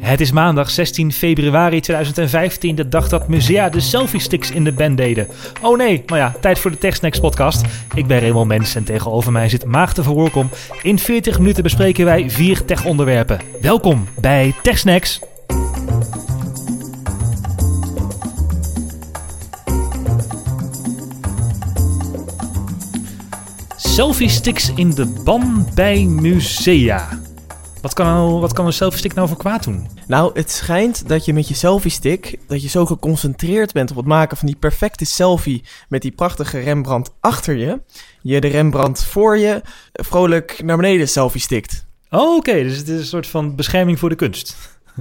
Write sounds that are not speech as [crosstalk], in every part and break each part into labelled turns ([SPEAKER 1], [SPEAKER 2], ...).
[SPEAKER 1] Het is maandag 16 februari 2015, de dag dat musea de selfie-sticks in de band deden. Oh nee, maar ja, tijd voor de TechSnacks podcast. Ik ben Raymond Mens en tegenover mij zit Maarten van Woerkom. In 40 minuten bespreken wij vier tech-onderwerpen. Welkom bij TechSnacks. Selfie-sticks in de ban bij musea. Wat kan, nou, wat kan een selfie-stick nou voor kwaad doen?
[SPEAKER 2] Nou, het schijnt dat je met je selfie-stick, dat je zo geconcentreerd bent op het maken van die perfecte selfie met die prachtige Rembrandt achter je, je de Rembrandt voor je vrolijk naar beneden selfie-stikt.
[SPEAKER 1] Oh, oké. Dus het is een soort van bescherming voor de kunst.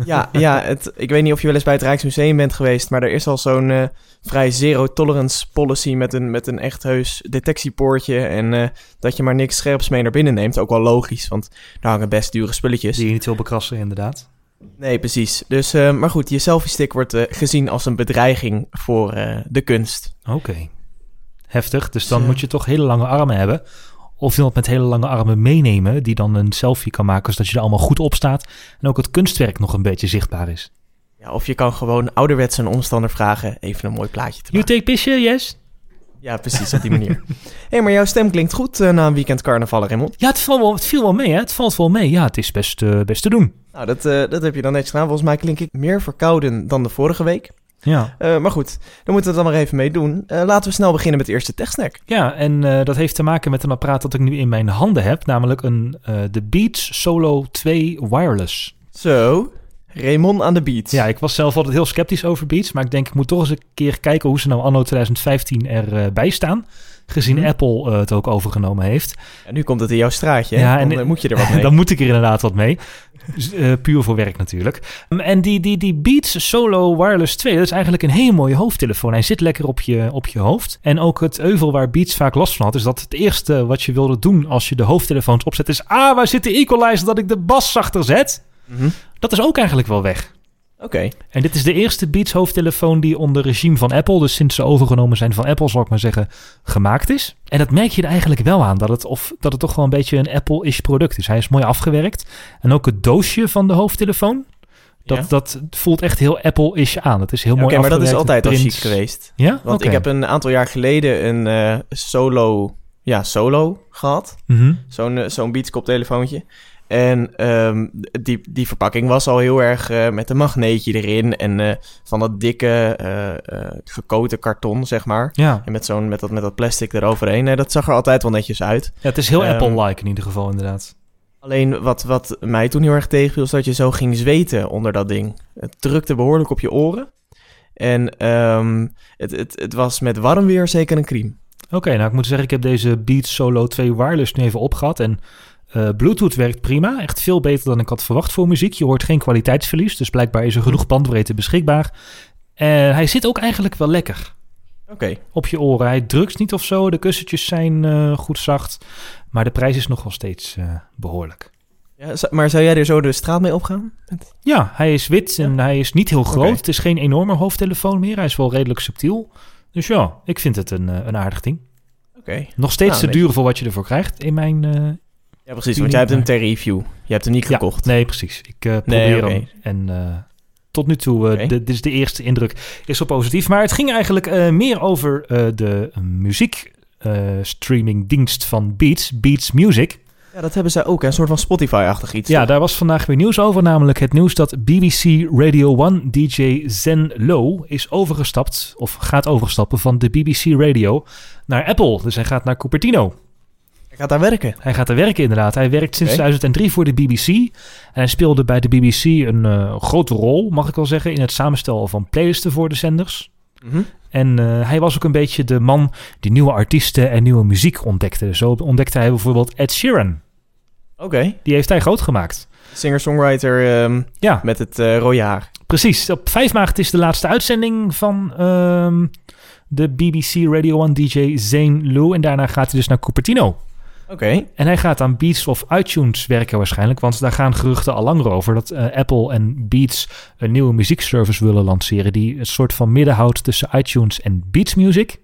[SPEAKER 2] Ja, ja het, ik weet niet of je wel eens bij het Rijksmuseum bent geweest, maar er is al zo'n uh, vrij zero-tolerance policy met een, met een echt heus detectiepoortje en uh, dat je maar niks scherps mee naar binnen neemt. Ook wel logisch, want daar hangen best dure spulletjes.
[SPEAKER 1] Die je niet wil bekrassen, inderdaad.
[SPEAKER 2] Nee, precies. Dus, uh, maar goed, je selfie-stick wordt gezien als een bedreiging voor de kunst.
[SPEAKER 1] Oké. Heftig, dus dan moet je toch hele lange armen hebben of iemand met hele lange armen meenemen, die dan een selfie kan maken, zodat je er allemaal goed op staat. En ook het kunstwerk nog een beetje zichtbaar is.
[SPEAKER 2] Ja, of je kan gewoon ouderwets een omstander vragen even een mooi plaatje te
[SPEAKER 1] maken. You take picture, yes?
[SPEAKER 2] Ja, precies, op die manier. Hé, [laughs] hey, maar jouw stem klinkt goed uh, na een weekend carnaval, Raymond.
[SPEAKER 1] Ja, het, valt wel, het viel wel mee, hè? Het valt wel mee. Ja, het is best, uh, best te doen.
[SPEAKER 2] Nou, dat, uh, dat heb je dan netjes gedaan. Volgens mij klink ik meer verkouden dan de vorige week.
[SPEAKER 1] Ja.
[SPEAKER 2] Uh, maar goed, dan moeten we het dan maar even mee doen. Uh, laten we snel beginnen met de eerste techsnack.
[SPEAKER 1] Ja, en uh, dat heeft te maken met een apparaat dat ik nu in mijn handen heb, namelijk een de Beats Solo 2 Wireless.
[SPEAKER 2] Zo, Raymond aan de Beats.
[SPEAKER 1] Ja, ik was zelf altijd heel sceptisch over Beats, maar ik denk ik moet toch eens een keer kijken hoe ze nou anno 2015 erbij staan. Gezien mm -hmm. Apple het ook overgenomen heeft.
[SPEAKER 2] En nu komt het in jouw straatje. Ja, en dan moet je er wat [laughs] mee.
[SPEAKER 1] dan moet ik er inderdaad wat mee. Uh, puur voor werk natuurlijk. Um, en die, die, die Beats Solo Wireless 2, dat is eigenlijk een hele mooie hoofdtelefoon. Hij zit lekker op je, op je hoofd. En ook het euvel waar Beats vaak last van had, is dat het eerste wat je wilde doen als je de hoofdtelefoons opzet, is: ah, waar zit de equalizer dat ik de bas zachter zet? Mm -hmm. Dat is ook eigenlijk wel weg.
[SPEAKER 2] Oké. Okay.
[SPEAKER 1] En dit is de eerste Beats hoofdtelefoon die onder regime van Apple, dus sinds ze overgenomen zijn van Apple, zal ik maar zeggen, gemaakt is. En dat merk je er eigenlijk wel aan, dat het, of, dat het toch wel een beetje een Apple-ish product is. Hij is mooi afgewerkt. En ook het doosje van de hoofdtelefoon, dat, ja. dat voelt echt heel Apple-ish aan. Het is heel
[SPEAKER 2] ja,
[SPEAKER 1] mooi
[SPEAKER 2] okay, maar dat is altijd al chic geweest.
[SPEAKER 1] Ja?
[SPEAKER 2] Want
[SPEAKER 1] okay.
[SPEAKER 2] ik heb een aantal jaar geleden een uh, solo, ja, solo gehad.
[SPEAKER 1] Mm -hmm.
[SPEAKER 2] Zo'n uh, zo'n Beats koptelefoontje. En um, die, die verpakking was al heel erg uh, met een magneetje erin. En uh, van dat dikke uh, gekoten karton, zeg maar.
[SPEAKER 1] Ja.
[SPEAKER 2] En met, zo'n, met, dat, met dat plastic eroverheen. Nee, dat zag er altijd wel netjes uit.
[SPEAKER 1] Ja, het is heel um, Apple-like in ieder geval, inderdaad.
[SPEAKER 2] Alleen wat, wat mij toen heel erg tegenviel, is dat je zo ging zweten onder dat ding. Het drukte behoorlijk op je oren. En um, het, het, het was met warm weer zeker een crime.
[SPEAKER 1] Oké, okay, nou ik moet zeggen, ik heb deze Beats Solo 2 Wireless nu even opgehad. En Uh, Bluetooth werkt prima, echt veel beter dan ik had verwacht voor muziek. Je hoort geen kwaliteitsverlies, dus blijkbaar is er genoeg bandbreedte beschikbaar. Uh, hij zit ook eigenlijk wel lekker.
[SPEAKER 2] Oké. Okay.
[SPEAKER 1] Op je oren. Hij drukt niet of zo, de kussentjes zijn uh, goed zacht, maar de prijs is nog wel steeds behoorlijk.
[SPEAKER 2] Ja, maar zou jij er zo de straat mee opgaan?
[SPEAKER 1] Ja, hij is wit en ja. hij is niet heel groot. Okay. Het is geen enorme hoofdtelefoon meer, hij is wel redelijk subtiel. Dus ja, ik vind het een, een aardig ding.
[SPEAKER 2] Oké. Okay.
[SPEAKER 1] Nog steeds
[SPEAKER 2] nou,
[SPEAKER 1] te duur voor wat je ervoor krijgt in mijn
[SPEAKER 2] ja, precies, want jij hebt hem ter review. Je hebt hem niet gekocht.
[SPEAKER 1] Ja, nee, precies. Ik uh, probeer nee, okay. hem. En uh, tot nu toe, uh, okay. de, dit is de eerste indruk, is wel positief. Maar het ging eigenlijk meer over de muziek streamingdienst van Beats, Beats Music.
[SPEAKER 2] Ja, dat hebben zij ook, een soort van Spotify-achtig iets.
[SPEAKER 1] Ja, toch? daar was vandaag weer nieuws over, namelijk het nieuws dat BBC Radio 1 DJ Zen Low is overgestapt, of gaat overstappen van de BBC Radio naar Apple. Dus hij gaat naar Cupertino.
[SPEAKER 2] Gaat daar werken.
[SPEAKER 1] Hij gaat daar werken, inderdaad. Hij werkt sinds okay. 2003 voor de BBC. En hij speelde bij de BBC een uh, grote rol, mag ik wel zeggen, in het samenstellen van playlisten voor de zenders.
[SPEAKER 2] Mm -hmm.
[SPEAKER 1] En uh, hij was ook een beetje de man die nieuwe artiesten en nieuwe muziek ontdekte. Zo ontdekte hij bijvoorbeeld Ed Sheeran.
[SPEAKER 2] Oké. Okay.
[SPEAKER 1] Die heeft hij groot gemaakt.
[SPEAKER 2] Singer-songwriter um,
[SPEAKER 1] ja.
[SPEAKER 2] met het uh, rode haar.
[SPEAKER 1] Precies. Op 5 maart is de laatste uitzending van um, de BBC Radio 1 DJ Zane Lou. En daarna gaat hij dus naar Cupertino.
[SPEAKER 2] Oké.
[SPEAKER 1] En hij gaat aan Beats of iTunes werken waarschijnlijk, want daar gaan geruchten al langer over dat uh, Apple en Beats een nieuwe muziekservice willen lanceren die een soort van midden houdt tussen iTunes en Beats Music.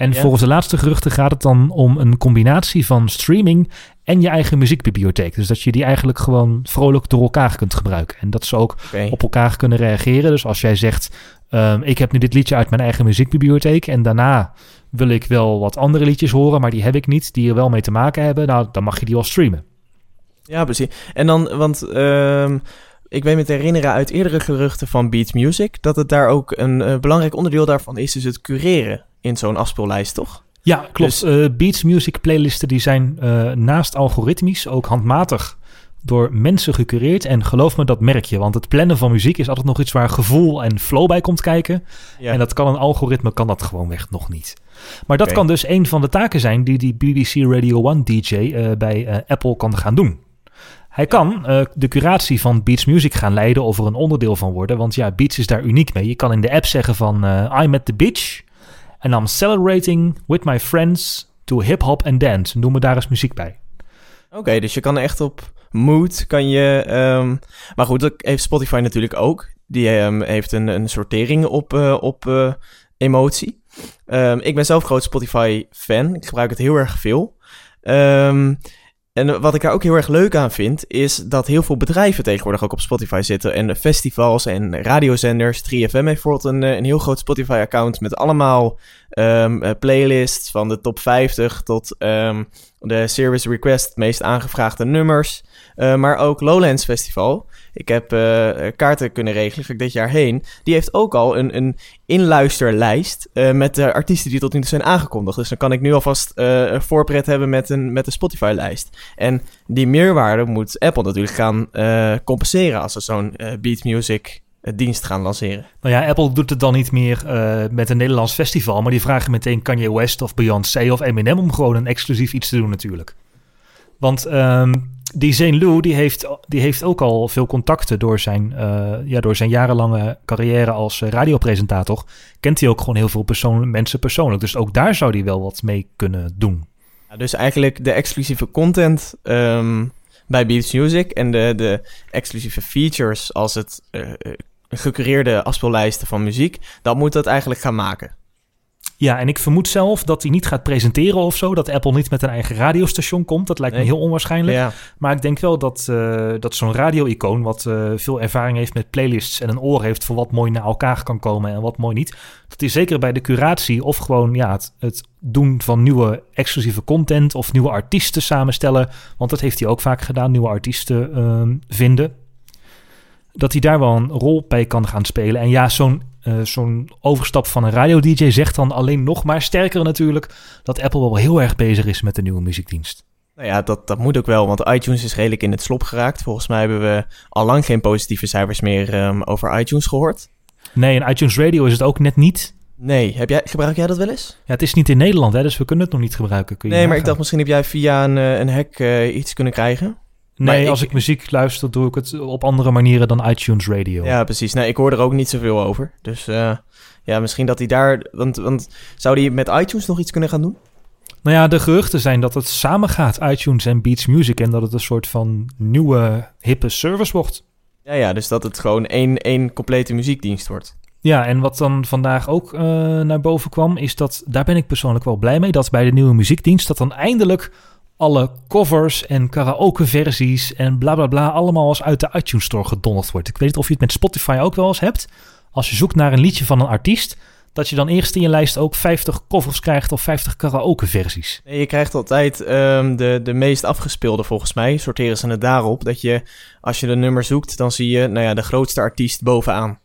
[SPEAKER 1] En
[SPEAKER 2] Ja.
[SPEAKER 1] volgens de laatste geruchten gaat het dan om een combinatie van streaming en je eigen muziekbibliotheek. Dus dat je die eigenlijk gewoon vrolijk door elkaar kunt gebruiken. En dat ze ook op elkaar kunnen reageren. Dus als jij zegt, ehm, ik heb nu dit liedje uit mijn eigen muziekbibliotheek en daarna wil ik wel wat andere liedjes horen, maar die heb ik niet, die er wel mee te maken hebben, nou, dan mag je die wel streamen.
[SPEAKER 2] Ja, precies. En dan, want ehm, ik weet me te herinneren uit eerdere geruchten van Beats Music... dat het daar ook een eh, belangrijk onderdeel daarvan is... dus het cureren in zo'n afspeellijst, toch?
[SPEAKER 1] Ja, klopt. Eh, Beats Music playlisten die zijn eh, naast algoritmisch ook handmatig door mensen gecureerd. En geloof me, dat merk je. Want het plannen van muziek is altijd nog iets waar gevoel en flow bij komt kijken.
[SPEAKER 2] Ja.
[SPEAKER 1] En dat kan een algoritme, kan dat gewoonweg nog niet. Maar dat kan dus een van de taken zijn die die BBC Radio 1 DJ bij Apple kan gaan doen. Hij kan eh, de curatie van Beats Music gaan leiden of er een onderdeel van worden. Want ja, Beats is daar uniek mee. Je kan in de app zeggen van eh, I'm at the beach and I'm celebrating with my friends to hip-hop and dance. Noem me daar eens muziek bij.
[SPEAKER 2] Oké, dus je kan echt op mood kan je... ehm, maar goed, dat heeft Spotify natuurlijk ook. Die ehm, heeft een, een sortering op, eh, op emotie. Ehm, ik ben zelf groot Spotify-fan. Ik gebruik het heel erg veel. Ehm, en wat ik daar ook heel erg leuk aan vind, is dat heel veel bedrijven tegenwoordig ook op Spotify zitten. En festivals en radiozenders. 3FM heeft bijvoorbeeld een, eh, een heel groot Spotify-account met allemaal ehm, eh, playlists van de top 50 tot ehm, de Service Request, meest aangevraagde nummers. Eh, maar ook Lowlands Festival. Ik heb eh, kaarten kunnen regelen, ga ik dit jaar heen. Die heeft ook al een, een inluisterlijst eh, met de artiesten die tot nu toe zijn aangekondigd. Dus dan kan ik nu alvast eh, een voorpret hebben met een, met een Spotify-lijst. En die meerwaarde moet Apple natuurlijk gaan eh, compenseren als ze zo'n eh, Beat Music eh, dienst gaan lanceren.
[SPEAKER 1] Nou ja, Apple doet het dan niet meer eh, met een Nederlands festival. Maar die vragen meteen Kanye West of Beyoncé of Eminem om gewoon een exclusief iets te doen natuurlijk. Want ehm, die Zane Lou, die heeft, die heeft ook al veel contacten door zijn, eh, ja, door zijn jarenlange carrière als eh, radiopresentator. Kent hij ook gewoon heel veel persoon, mensen persoonlijk. Dus ook daar zou hij wel wat mee kunnen doen.
[SPEAKER 2] Dus eigenlijk de exclusieve content ehm, bij Beats Music en de, de exclusieve features als het eh, gecureerde afspeellijsten van muziek, dat moet dat eigenlijk gaan maken.
[SPEAKER 1] Ja, en ik vermoed zelf dat hij niet gaat presenteren of zo. Dat Apple niet met een eigen radiostation komt. Dat lijkt
[SPEAKER 2] Nee.
[SPEAKER 1] me heel onwaarschijnlijk.
[SPEAKER 2] Ja,
[SPEAKER 1] Maar ik denk wel dat, eh, dat zo'n radio-icoon, wat eh, veel ervaring heeft met playlists en een oor heeft voor wat mooi naar elkaar kan komen en wat mooi niet, dat hij zeker bij de curatie of gewoon ja, het, het doen van nieuwe exclusieve content of nieuwe artiesten samenstellen, want dat heeft hij ook vaak gedaan, nieuwe artiesten ehm, vinden, dat hij daar wel een rol bij kan gaan spelen. En ja, zo'n eh, zo'n overstap van een radio-dj zegt dan alleen nog maar sterker natuurlijk dat Apple wel heel erg bezig is met de nieuwe muziekdienst.
[SPEAKER 2] nou ja, dat, dat moet ook wel, want iTunes is redelijk in het slop geraakt. Volgens mij hebben we al lang geen positieve cijfers meer ehm, over iTunes gehoord.
[SPEAKER 1] Nee, en iTunes Radio is het ook net niet.
[SPEAKER 2] Nee, heb jij, gebruik jij dat wel eens?
[SPEAKER 1] Ja, het is niet in Nederland, hè, dus we kunnen het nog niet gebruiken. Kun je
[SPEAKER 2] Nee, maar ik dacht misschien heb jij via een, eh, een hack eh, iets kunnen krijgen.
[SPEAKER 1] Nee,
[SPEAKER 2] maar
[SPEAKER 1] als
[SPEAKER 2] ik-
[SPEAKER 1] ik muziek luister, doe ik het op andere manieren dan iTunes Radio.
[SPEAKER 2] Ja, precies. Nou, ik hoor er ook niet zoveel over. Dus eh, ja, misschien dat hij daar... Want, want zou hij met iTunes nog iets kunnen gaan doen?
[SPEAKER 1] Nou ja, de geruchten zijn dat het samen gaat, iTunes en Beats Music, en dat het een soort van nieuwe, hippe service wordt.
[SPEAKER 2] Ja, ja, dus dat het gewoon één, één complete muziekdienst wordt.
[SPEAKER 1] Ja, en wat dan vandaag ook eh, naar boven kwam, is dat, daar ben ik persoonlijk wel blij mee, dat bij de nieuwe muziekdienst, dat dan eindelijk alle covers en karaoke-versies en bla bla bla allemaal eens uit de iTunes Store gedonderd wordt. Ik weet niet of je het met Spotify ook wel eens hebt. Als je zoekt naar een liedje van een artiest, dat je dan eerst in je lijst ook 50 covers krijgt of 50 karaoke-versies.
[SPEAKER 2] Nee, je krijgt altijd ehm, de, de meest afgespeelde volgens mij. Sorteren ze het daarop. Dat je, als je de nummer zoekt, dan zie je nou ja, de grootste artiest bovenaan.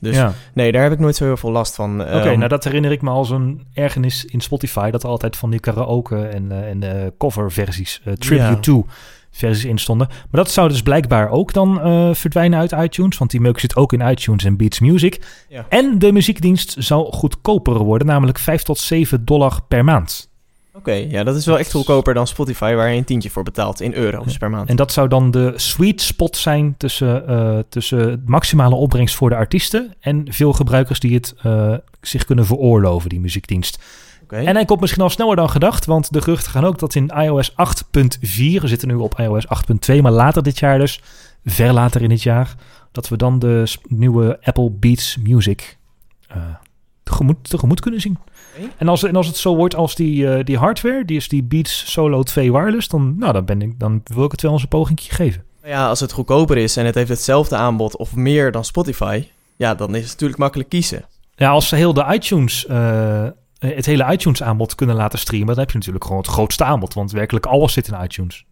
[SPEAKER 2] Dus
[SPEAKER 1] ja.
[SPEAKER 2] nee, daar heb ik nooit zo heel veel last van.
[SPEAKER 1] Oké,
[SPEAKER 2] Ehm,
[SPEAKER 1] nou dat herinner ik me als een ergernis in Spotify. Dat er altijd van die karaoke en, eh, en eh, coverversies, eh tribute to versies in stonden. Maar dat zou dus blijkbaar ook dan verdwijnen uit iTunes. Want die meuk zit ook in iTunes en Beats Music.
[SPEAKER 2] Ja.
[SPEAKER 1] En de muziekdienst zal goedkoper worden. Namelijk 5 tot 7 dollar per maand.
[SPEAKER 2] Oké, ja, dat is wel echt goedkoper dan Spotify, waar je een tientje voor betaalt in euro's
[SPEAKER 1] Ja.
[SPEAKER 2] per maand.
[SPEAKER 1] En dat zou dan de sweet spot zijn tussen, eh, tussen maximale opbrengst voor de artiesten... en veel gebruikers die het eh, zich kunnen veroorloven, die muziekdienst.
[SPEAKER 2] Oké.
[SPEAKER 1] En hij komt misschien al sneller dan gedacht, want de geruchten gaan ook dat in iOS 8.4, we zitten nu op iOS 8.2, maar later dit jaar dus, ver later in dit jaar, dat we dan de nieuwe Apple Beats Music eh, tegemoet, tegemoet kunnen zien. En, als, en als het zo wordt als die, eh, die hardware, die is die Beats Solo 2 wireless, dan, nou, dan, ben ik, dan wil ik het wel eens een pogingje geven.
[SPEAKER 2] Nou ja, als het goedkoper is en het heeft hetzelfde aanbod of meer dan Spotify, ja, dan is het natuurlijk makkelijk kiezen.
[SPEAKER 1] Ja, als ze heel de iTunes, eh, het hele iTunes aanbod kunnen laten streamen, dan heb je natuurlijk gewoon het grootste aanbod, want werkelijk alles zit in iTunes.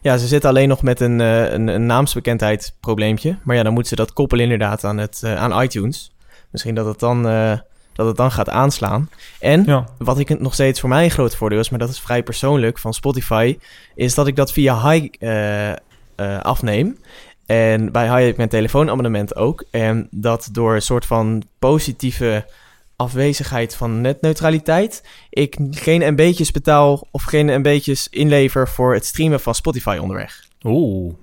[SPEAKER 2] Ja, ze zitten alleen nog met een, eh, een, een naamsbekendheid probleempje. Maar ja, dan moeten ze dat koppelen inderdaad aan, het, aan iTunes. Misschien dat het, dan, dat het dan gaat aanslaan. En
[SPEAKER 1] Ja.
[SPEAKER 2] wat ik nog steeds voor mij een groot voordeel is, maar dat is vrij persoonlijk van Spotify, is dat ik dat via Hi eh, eh, afneem. En bij Hi heb ik mijn telefoonabonnement ook. En dat door een soort van positieve afwezigheid van netneutraliteit, ik geen MB'tjes betaal of geen MB'tjes inlever voor het streamen van Spotify onderweg.
[SPEAKER 1] Oeh.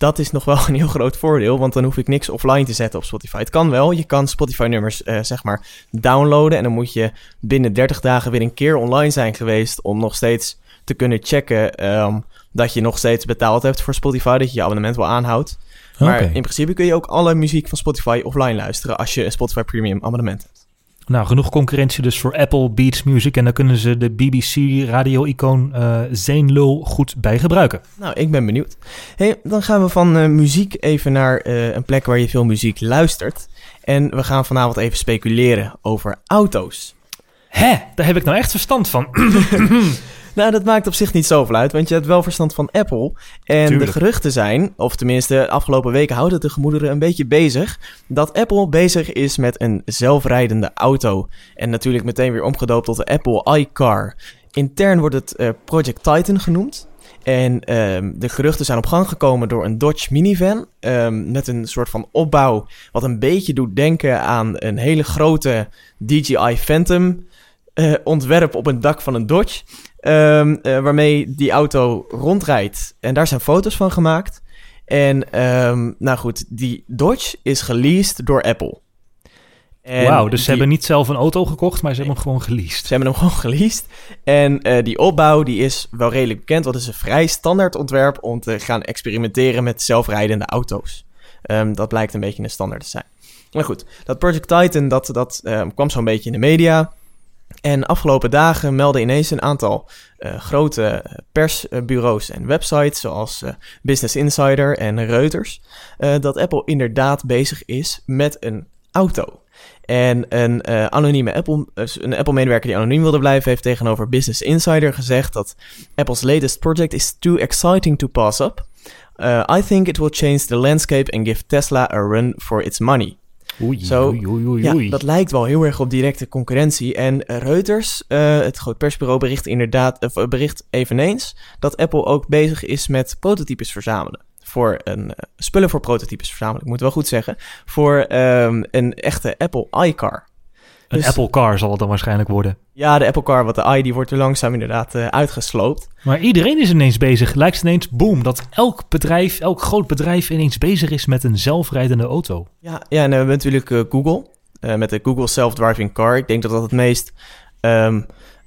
[SPEAKER 2] Dat is nog wel [laughs] een heel groot voordeel, want dan hoef ik niks offline te zetten op Spotify. Het kan wel, je kan Spotify-nummers eh, zeg maar downloaden en dan moet je binnen 30 dagen weer een keer online zijn geweest om nog steeds te kunnen checken ehm, dat je nog steeds betaald hebt voor Spotify, dat je je abonnement wel aanhoudt. Maar in principe kun je ook alle muziek van Spotify offline luisteren als je een Spotify Premium abonnement hebt.
[SPEAKER 1] Nou, genoeg concurrentie dus voor Apple Beats Music. En dan kunnen ze de BBC radio-icoon Zeenlul goed bij gebruiken.
[SPEAKER 2] Nou, ik ben benieuwd. Hey, dan gaan we van eh, muziek even naar eh, een plek waar je veel muziek luistert. En we gaan vanavond even speculeren over auto's.
[SPEAKER 1] Hè, daar heb ik nou echt verstand van. [clears throat] [clears throat]
[SPEAKER 2] Nou, dat maakt op zich niet zoveel uit, want je hebt wel verstand van Apple. En
[SPEAKER 1] Tuurlijk.
[SPEAKER 2] de geruchten zijn, of tenminste de afgelopen weken houdt het de gemoederen een beetje bezig, dat Apple bezig is met een zelfrijdende auto. En natuurlijk meteen weer omgedoopt tot de Apple iCar. Intern wordt het eh, Project Titan genoemd. En ehm, de geruchten zijn op gang gekomen door een Dodge minivan. ehm, met een soort van opbouw. Wat een beetje doet denken aan een hele grote DJI Phantom. eh, ontwerp op een dak van een Dodge. Ehm, eh, waarmee die auto rondrijdt. En daar zijn foto's van gemaakt. En ehm, nou goed, die Dodge is geleased door Apple.
[SPEAKER 1] Wauw, dus ze hebben niet zelf een auto gekocht, maar ze hebben hem gewoon geleased.
[SPEAKER 2] ze hebben hem gewoon geleased. En eh, die opbouw die is wel redelijk bekend. Want het is een vrij standaard ontwerp om te gaan experimenteren met zelfrijdende auto's. Ehm, dat blijkt een beetje een standaard te zijn. Maar goed, dat Project Titan dat, dat kwam zo'n beetje in de media. En afgelopen dagen melden ineens een aantal eh, grote persbureaus en websites, zoals eh, Business Insider en Reuters, eh, dat Apple inderdaad bezig is met een auto. En een eh, anonieme Apple, eh, een Apple-medewerker die anoniem wilde blijven, heeft tegenover Business Insider gezegd dat Apple's latest project is too exciting to pass up. I think it will change the landscape and give Tesla a run for its money.
[SPEAKER 1] Oei,
[SPEAKER 2] Zo,
[SPEAKER 1] oei, oei, oei,
[SPEAKER 2] Ja, dat lijkt wel heel erg op directe concurrentie. En Reuters, eh, het groot persbureau, bericht inderdaad, of, eh, bericht eveneens dat Apple ook bezig is met prototypes verzamelen. Voor een, eh, spullen voor prototypes verzamelen, ik moet wel goed zeggen. Voor ehm, een echte Apple iCar.
[SPEAKER 1] Een
[SPEAKER 2] dus-
[SPEAKER 1] Apple Car zal het dan waarschijnlijk worden.
[SPEAKER 2] Ja, de Apple Car, wat de i, die wordt er langzaam inderdaad eh, uitgesloopt.
[SPEAKER 1] Maar iedereen is ineens bezig. Lijkt ineens, boom, dat elk bedrijf, elk groot bedrijf ineens bezig is met een zelfrijdende auto.
[SPEAKER 2] Ja, ja en we hebben natuurlijk eh, Google. eh, met de Google Self-Driving Car. Ik denk dat dat het meest, ehm,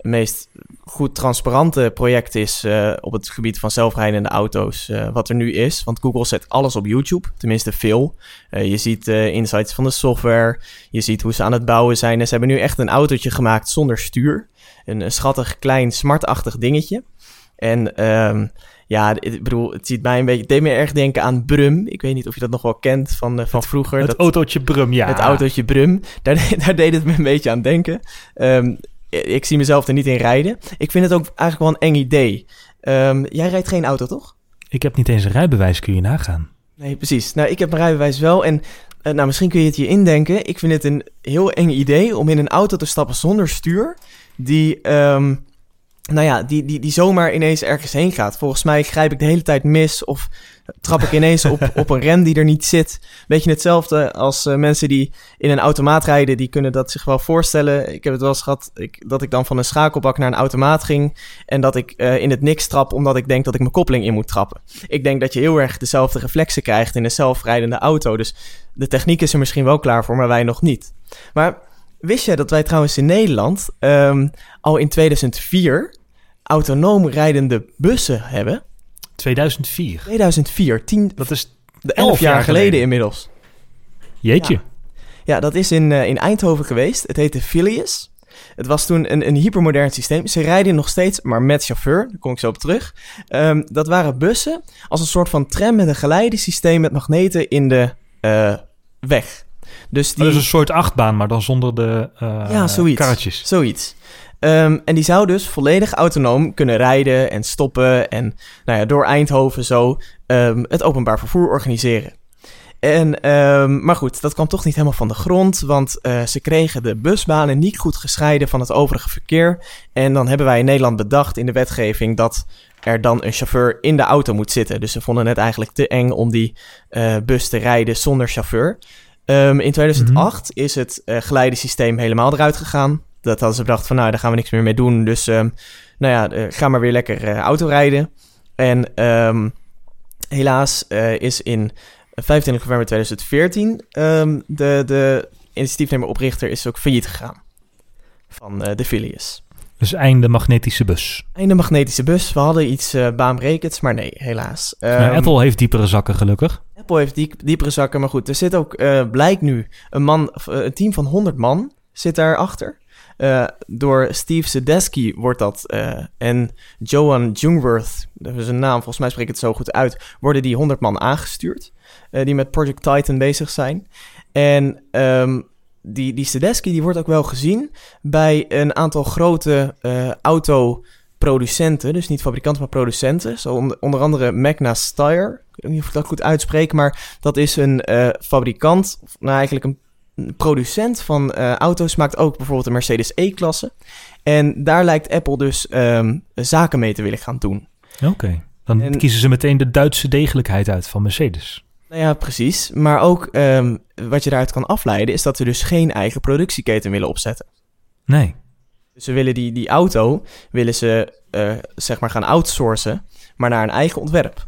[SPEAKER 2] meest goed transparante project is eh, op het gebied van zelfrijdende auto's. eh, wat er nu is. Want Google zet alles op YouTube. Tenminste veel. Eh, je ziet insights van de software. Je ziet hoe ze aan het bouwen zijn. En ze hebben nu echt een autootje gemaakt zonder stuur. Een, schattig klein smartachtig dingetje. En ehm, ja, ik bedoel, het ziet mij een beetje, het deed me erg denken aan Brum. Ik weet niet of je dat nog wel kent van, van vroeger.
[SPEAKER 1] Het
[SPEAKER 2] dat,
[SPEAKER 1] autootje Brum, ja.
[SPEAKER 2] het autootje Brum, [laughs] daar, daar deed het me een beetje aan denken. Ehm, ik zie mezelf er niet in rijden. Ik vind het ook eigenlijk wel een eng idee. Ehm, jij rijdt geen auto, toch?
[SPEAKER 1] Ik heb niet eens een rijbewijs, kun je nagaan.
[SPEAKER 2] Nee, precies. Nou, ik heb mijn rijbewijs wel. En eh, nou, misschien kun je het je indenken. Ik vind het een heel eng idee om in een auto te stappen zonder stuur. Die, ehm, nou ja, die, die, die zomaar ineens ergens heen gaat. Volgens mij grijp ik de hele tijd mis of trap ik ineens op, [laughs] op een rem die er niet zit. Beetje hetzelfde als eh, mensen die in een automaat rijden. Die kunnen dat zich wel voorstellen. Ik heb het wel eens gehad ik, dat ik dan van een schakelbak naar een automaat ging. En dat ik eh, in het niks trap omdat ik denk dat ik mijn koppeling in moet trappen. Ik denk dat je heel erg dezelfde reflexen krijgt in een zelfrijdende auto. Dus de techniek is er misschien wel klaar voor, maar wij nog niet. Maar wist jij dat wij trouwens in Nederland ehm, al in 2004 autonoom rijdende bussen hebben?
[SPEAKER 1] 2004.
[SPEAKER 2] 2004, 10,
[SPEAKER 1] Dat is
[SPEAKER 2] de
[SPEAKER 1] 11
[SPEAKER 2] 11 jaar
[SPEAKER 1] jaar
[SPEAKER 2] geleden, inmiddels.
[SPEAKER 1] jeetje.
[SPEAKER 2] Ja. Ja, dat is in, uh, in Eindhoven geweest. Het heette Phileas. Het was toen een, een hypermodern systeem. Ze rijden nog steeds, maar met chauffeur. Daar kom ik zo op terug. Um, dat waren bussen als een soort van tram met een geleidesysteem met magneten in de uh, weg.
[SPEAKER 1] Dus die... Dat is een soort achtbaan, maar dan zonder de uh, ja, zoiets, karretjes.
[SPEAKER 2] Zoiets. Um, en die zou dus volledig autonoom kunnen rijden en stoppen en nou ja, door Eindhoven zo um, het openbaar vervoer organiseren. En, um, maar goed, dat kwam toch niet helemaal van de grond, want uh, ze kregen de busbanen niet goed gescheiden van het overige verkeer. En dan hebben wij in Nederland bedacht in de wetgeving dat er dan een chauffeur in de auto moet zitten. Dus ze vonden het eigenlijk te eng om die uh, bus te rijden zonder chauffeur. Um, in 2008 mm -hmm. is het uh, geleidesysteem helemaal eruit gegaan. Dat hadden ze bedacht van, nou, daar gaan we niks meer mee doen. Dus, um, nou ja, ga maar weer lekker uh, auto rijden. En um, helaas is in 25 november 2014 um, de, de initiatiefnemer oprichter is ook failliet gegaan. Van de Phileas.
[SPEAKER 1] Dus einde magnetische bus.
[SPEAKER 2] Einde magnetische bus. We hadden iets uh, baanbrekends, maar nee, helaas.
[SPEAKER 1] Um, Apple heeft diepere zakken, gelukkig.
[SPEAKER 2] Apple heeft diep, diepere zakken, maar goed. Er zit ook, uh, blijkt nu, een, man, een team van 100 man zit daarachter. Uh, door Steve Sedesky wordt dat en Johan Jungworth, dat is een naam, volgens mij spreek ik het zo goed uit, worden die 100 man aangestuurd. Die met Project Titan bezig zijn. En um, die, die Sedesky die wordt ook wel gezien bij een aantal grote autoproducenten. Dus niet fabrikanten, maar producenten. Zo onder, onder andere Magna Steyr. Ik weet niet of ik dat goed uitspreek, maar dat is een fabrikant, nou eigenlijk een producent van uh, auto's maakt ook bijvoorbeeld de Mercedes E-klasse. En daar lijkt Apple dus um, zaken mee te willen gaan doen.
[SPEAKER 1] Oké, dan en, kiezen ze meteen de Duitse degelijkheid uit van Mercedes.
[SPEAKER 2] Nou ja, precies. Maar ook um, wat je daaruit kan afleiden is dat ze dus geen eigen productieketen willen opzetten.
[SPEAKER 1] Nee.
[SPEAKER 2] Dus ze willen die, die auto, willen ze uh, zeg maar gaan outsourcen, maar naar een eigen ontwerp.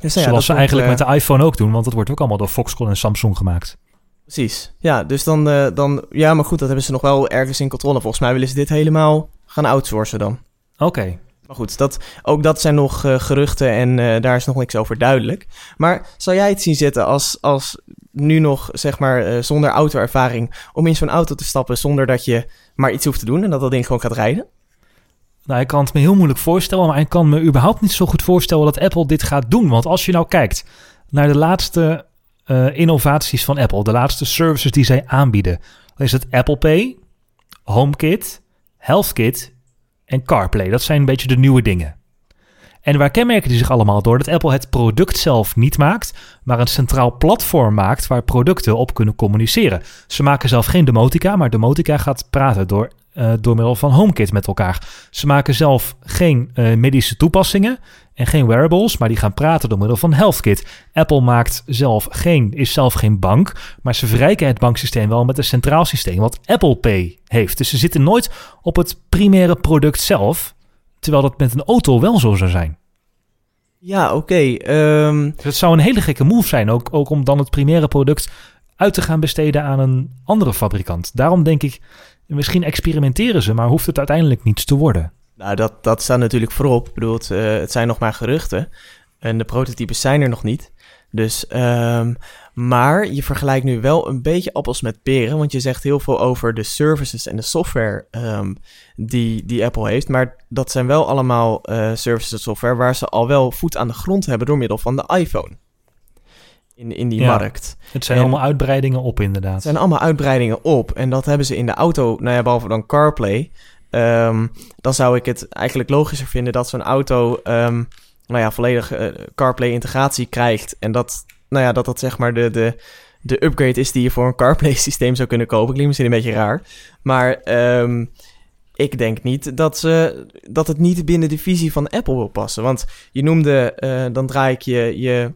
[SPEAKER 1] Dus, ja, Zoals ze eigenlijk uh, met de iPhone ook doen, want dat wordt ook allemaal door Foxconn en Samsung gemaakt.
[SPEAKER 2] Precies. Ja, dus dan, uh, dan... Ja, maar goed, dat hebben ze nog wel ergens in controle. Volgens mij willen ze dit helemaal gaan outsourcen dan.
[SPEAKER 1] Oké. Okay.
[SPEAKER 2] Maar goed, dat, ook dat zijn nog uh, geruchten en uh, daar is nog niks over duidelijk. Maar zou jij het zien zitten als, als nu nog, zeg maar, zonder autoervaring... om in zo'n auto te stappen zonder dat je maar iets hoeft te doen... en dat dat ding gewoon gaat rijden?
[SPEAKER 1] Nou, ik kan het me heel moeilijk voorstellen... maar ik kan me überhaupt niet zo goed voorstellen dat Apple dit gaat doen. Want als je nou kijkt naar de laatste uh, innovaties van Apple, de laatste services die zij aanbieden. Dan is het Apple Pay, HomeKit, HealthKit en CarPlay. Dat zijn een beetje de nieuwe dingen. En waar kenmerken die zich allemaal door? Dat Apple het product zelf niet maakt, maar een centraal platform maakt waar producten op kunnen communiceren. Ze maken zelf geen demotica, maar demotica gaat praten door, uh, door middel van HomeKit met elkaar. Ze maken zelf geen uh, medische toepassingen en geen wearables, maar die gaan praten door middel van HealthKit. Apple maakt zelf geen, is zelf geen bank, maar ze verrijken het banksysteem wel met een centraal systeem wat Apple Pay heeft. Dus ze zitten nooit op het primaire product zelf, terwijl dat met een auto wel zo zou zijn.
[SPEAKER 2] Ja, oké. Okay, um...
[SPEAKER 1] dus het zou een hele gekke move zijn, ook, ook om dan het primaire product uit te gaan besteden aan een andere fabrikant. Daarom denk ik, misschien experimenteren ze, maar hoeft het uiteindelijk niets te worden.
[SPEAKER 2] Nou, dat, dat staat natuurlijk voorop. Ik bedoel, het, uh, het zijn nog maar geruchten. En de prototypes zijn er nog niet. Dus, um, maar je vergelijkt nu wel een beetje appels met peren. Want je zegt heel veel over de services en de software um, die, die Apple heeft. Maar dat zijn wel allemaal uh, services en software waar ze al wel voet aan de grond hebben door middel van de iPhone. In, in die ja, markt.
[SPEAKER 1] Het zijn en allemaal uitbreidingen op, inderdaad. Het
[SPEAKER 2] zijn allemaal uitbreidingen op. En dat hebben ze in de auto, nou ja, behalve dan CarPlay. Um, dan zou ik het eigenlijk logischer vinden dat zo'n auto um, nou ja, volledig uh, CarPlay integratie krijgt. En dat, nou ja, dat dat zeg maar de, de, de upgrade is die je voor een CarPlay [laughs] systeem zou kunnen kopen. Klinkt misschien een beetje raar. Maar um, ik denk niet dat, ze, dat het niet binnen de visie van Apple wil passen. Want je noemde, uh, dan draai ik je, je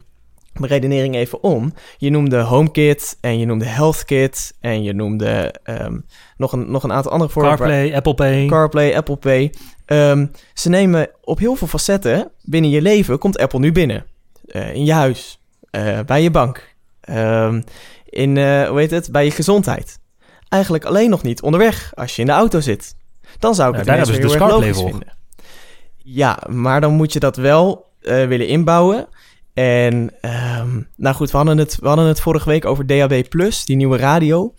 [SPEAKER 2] redenering even om. Je noemde HomeKit en je noemde HealthKit en je noemde um, nog, een, nog een aantal andere
[SPEAKER 1] voorbeelden. CarPlay, Apple Pay.
[SPEAKER 2] CarPlay, Apple Pay. Um, ze nemen op heel veel facetten binnen je leven, komt Apple nu binnen. Uh, in je huis, uh, bij je bank, um, in, uh, hoe heet het, bij je gezondheid. Eigenlijk alleen nog niet onderweg als je in de auto zit. Dan zou ik het daar hebben ze voor. vinden. Ja, maar dan moet je dat wel willen inbouwen En ehm, nou goed, we hadden, het, we hadden het vorige week over DAB+, die nieuwe radio.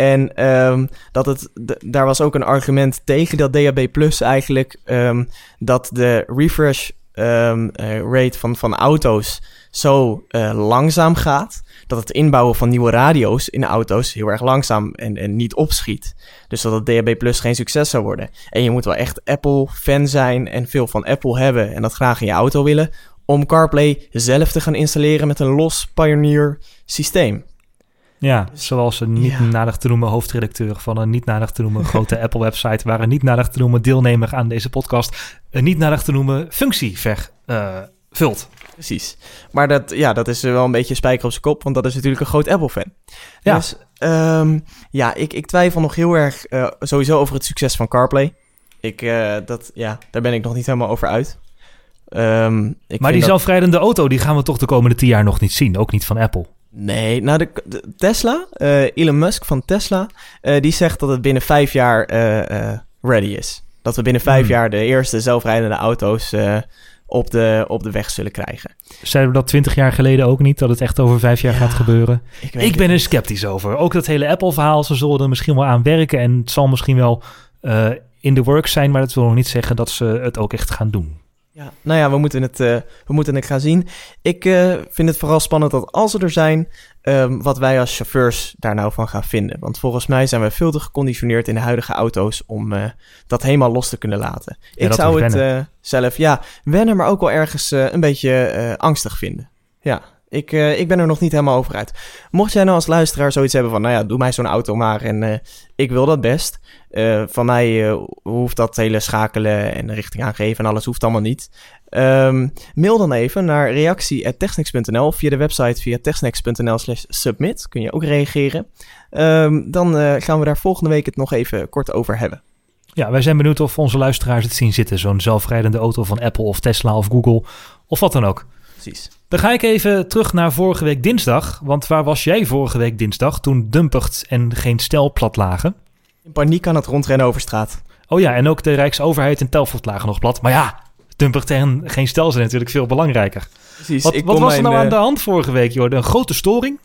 [SPEAKER 2] En ehm, dat het, daar was ook een argument tegen dat DAB Plus eigenlijk ehm, dat de refresh ehm, eh, rate van, van auto's zo eh, langzaam gaat. Dat het inbouwen van nieuwe radio's in auto's heel erg langzaam en, en niet opschiet. Dus dat het DAB Plus geen succes zou worden. En je moet wel echt Apple-fan zijn en veel van Apple hebben en dat graag in je auto willen. Om CarPlay zelf te gaan installeren met een los Pioneer systeem.
[SPEAKER 1] Ja, zoals een niet
[SPEAKER 2] Ja.
[SPEAKER 1] nadig te noemen hoofdredacteur van een niet nadig te noemen grote [laughs] Apple-website, waar een niet nadig te noemen deelnemer aan deze podcast een niet nadig te noemen functie vervult.
[SPEAKER 2] Precies. Maar dat, ja, dat is wel een beetje spijker op zijn kop, want dat is natuurlijk een groot Apple-fan.
[SPEAKER 1] Ja.
[SPEAKER 2] Dus ehm, ja, ik, ik twijfel nog heel erg eh, sowieso over het succes van CarPlay. Ik, eh, dat, ja, daar ben ik nog niet helemaal over uit. Ehm, ik
[SPEAKER 1] maar die
[SPEAKER 2] dat-
[SPEAKER 1] zelfrijdende auto, die gaan we toch de komende tien jaar nog niet zien. Ook niet van Apple.
[SPEAKER 2] Nee, nou de, de Tesla, eh, Elon Musk van Tesla, eh, die zegt dat het binnen vijf jaar eh, ready is. Dat we binnen vijf
[SPEAKER 1] Hmm.
[SPEAKER 2] jaar de eerste zelfrijdende auto's op, de, op de weg zullen krijgen.
[SPEAKER 1] Zeiden we dat twintig jaar geleden ook niet, dat het echt over vijf jaar
[SPEAKER 2] Ja,
[SPEAKER 1] gaat gebeuren?
[SPEAKER 2] Ik,
[SPEAKER 1] Ik ben er sceptisch over. Ook dat hele Apple-verhaal, ze zullen er misschien wel aan werken en het zal misschien wel in de works zijn, maar dat wil nog niet zeggen dat ze het ook echt gaan doen.
[SPEAKER 2] Ja, nou ja, we moeten het, eh, we moeten het gaan zien. Ik eh, vind het vooral spannend dat als ze er zijn, ehm, wat wij als chauffeurs daar nou van gaan vinden. Want volgens mij zijn we veel te geconditioneerd in de huidige auto's om eh, dat helemaal los te kunnen laten.
[SPEAKER 1] Ja,
[SPEAKER 2] ik zou het zelf, ja, wennen, maar ook wel ergens een beetje angstig vinden. Ja, ik, eh, ik ben er nog niet helemaal over uit. Mocht jij nou als luisteraar zoiets hebben van, nou ja, doe mij zo'n auto maar en eh, ik wil dat best. Eh, van mij hoeft dat hele schakelen en richting aangeven en alles hoeft allemaal niet. Ehm, mail dan even naar reactie.technex.nl of via de website via technex.nl slash submit. Kun je ook reageren. Ehm, dan gaan we daar volgende week het nog even kort over hebben.
[SPEAKER 1] Ja, wij zijn benieuwd of onze luisteraars het zien zitten. Zo'n zelfrijdende auto van Apple of Tesla of Google of wat dan ook.
[SPEAKER 2] Precies.
[SPEAKER 1] Dan ga ik even terug naar vorige week dinsdag. Want waar was jij vorige week dinsdag toen Dumpert en geen stel plat lagen?
[SPEAKER 2] In paniek aan het rondrennen over straat.
[SPEAKER 1] Oh ja, en ook de Rijksoverheid en Telfort lagen nog plat. Maar ja, Dumpert en geen stel zijn natuurlijk veel belangrijker.
[SPEAKER 2] Precies.
[SPEAKER 1] Wat, wat was er
[SPEAKER 2] mijn,
[SPEAKER 1] nou aan
[SPEAKER 2] eh,
[SPEAKER 1] de hand vorige week, joh? Een grote storing?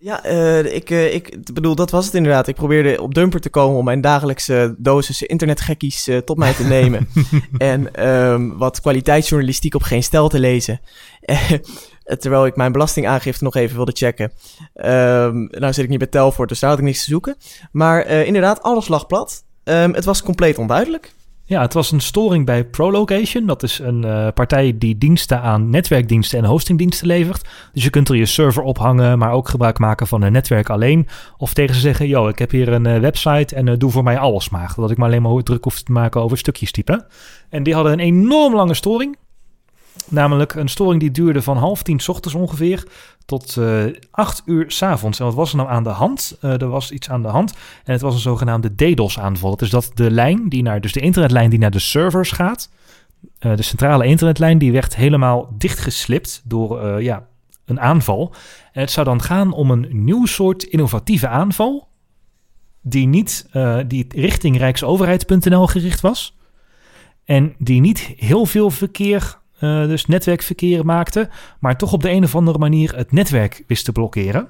[SPEAKER 2] Ja, eh, ik, eh, ik bedoel, dat was het inderdaad. Ik probeerde op Dumper te komen om mijn dagelijkse dosis internetgekkies eh, tot mij te [laughs] nemen. en ehm, wat kwaliteitsjournalistiek op geen stel te lezen. Terwijl ik mijn belastingaangifte nog even wilde checken. Ehm, nou zit ik niet bij Telfort, dus daar had ik niks te zoeken. Maar inderdaad, alles lag plat. Ehm, het was compleet onduidelijk.
[SPEAKER 1] Ja, het was een storing bij ProLocation. Dat is een eh, partij die diensten aan netwerkdiensten en hostingdiensten levert. Dus je kunt er je server ophangen, maar ook gebruik maken van een netwerk alleen. Of tegen ze zeggen, yo, ik heb hier een eh, website en eh, doe voor mij alles maar. Dat ik maar alleen maar druk hoef te maken over stukjes typen. En die hadden een enorm lange storing. Namelijk een storing die duurde van half tien ochtends ongeveer tot eh acht uur 's avonds. En wat was er nou aan de hand? Eh, er was iets aan de hand. En het was een zogenaamde DDoS-aanval. Dat is dat de lijn die naar, dus de internetlijn die naar de servers gaat, eh, de centrale internetlijn, die werd helemaal dichtgeslipt door ja, een aanval. En het zou dan gaan om een nieuw soort innovatieve aanval, die niet die richting rijksoverheid.nl gericht was. En die niet heel veel verkeer, eh, dus netwerkverkeer maakte, maar toch op de een of andere manier het netwerk wist te blokkeren.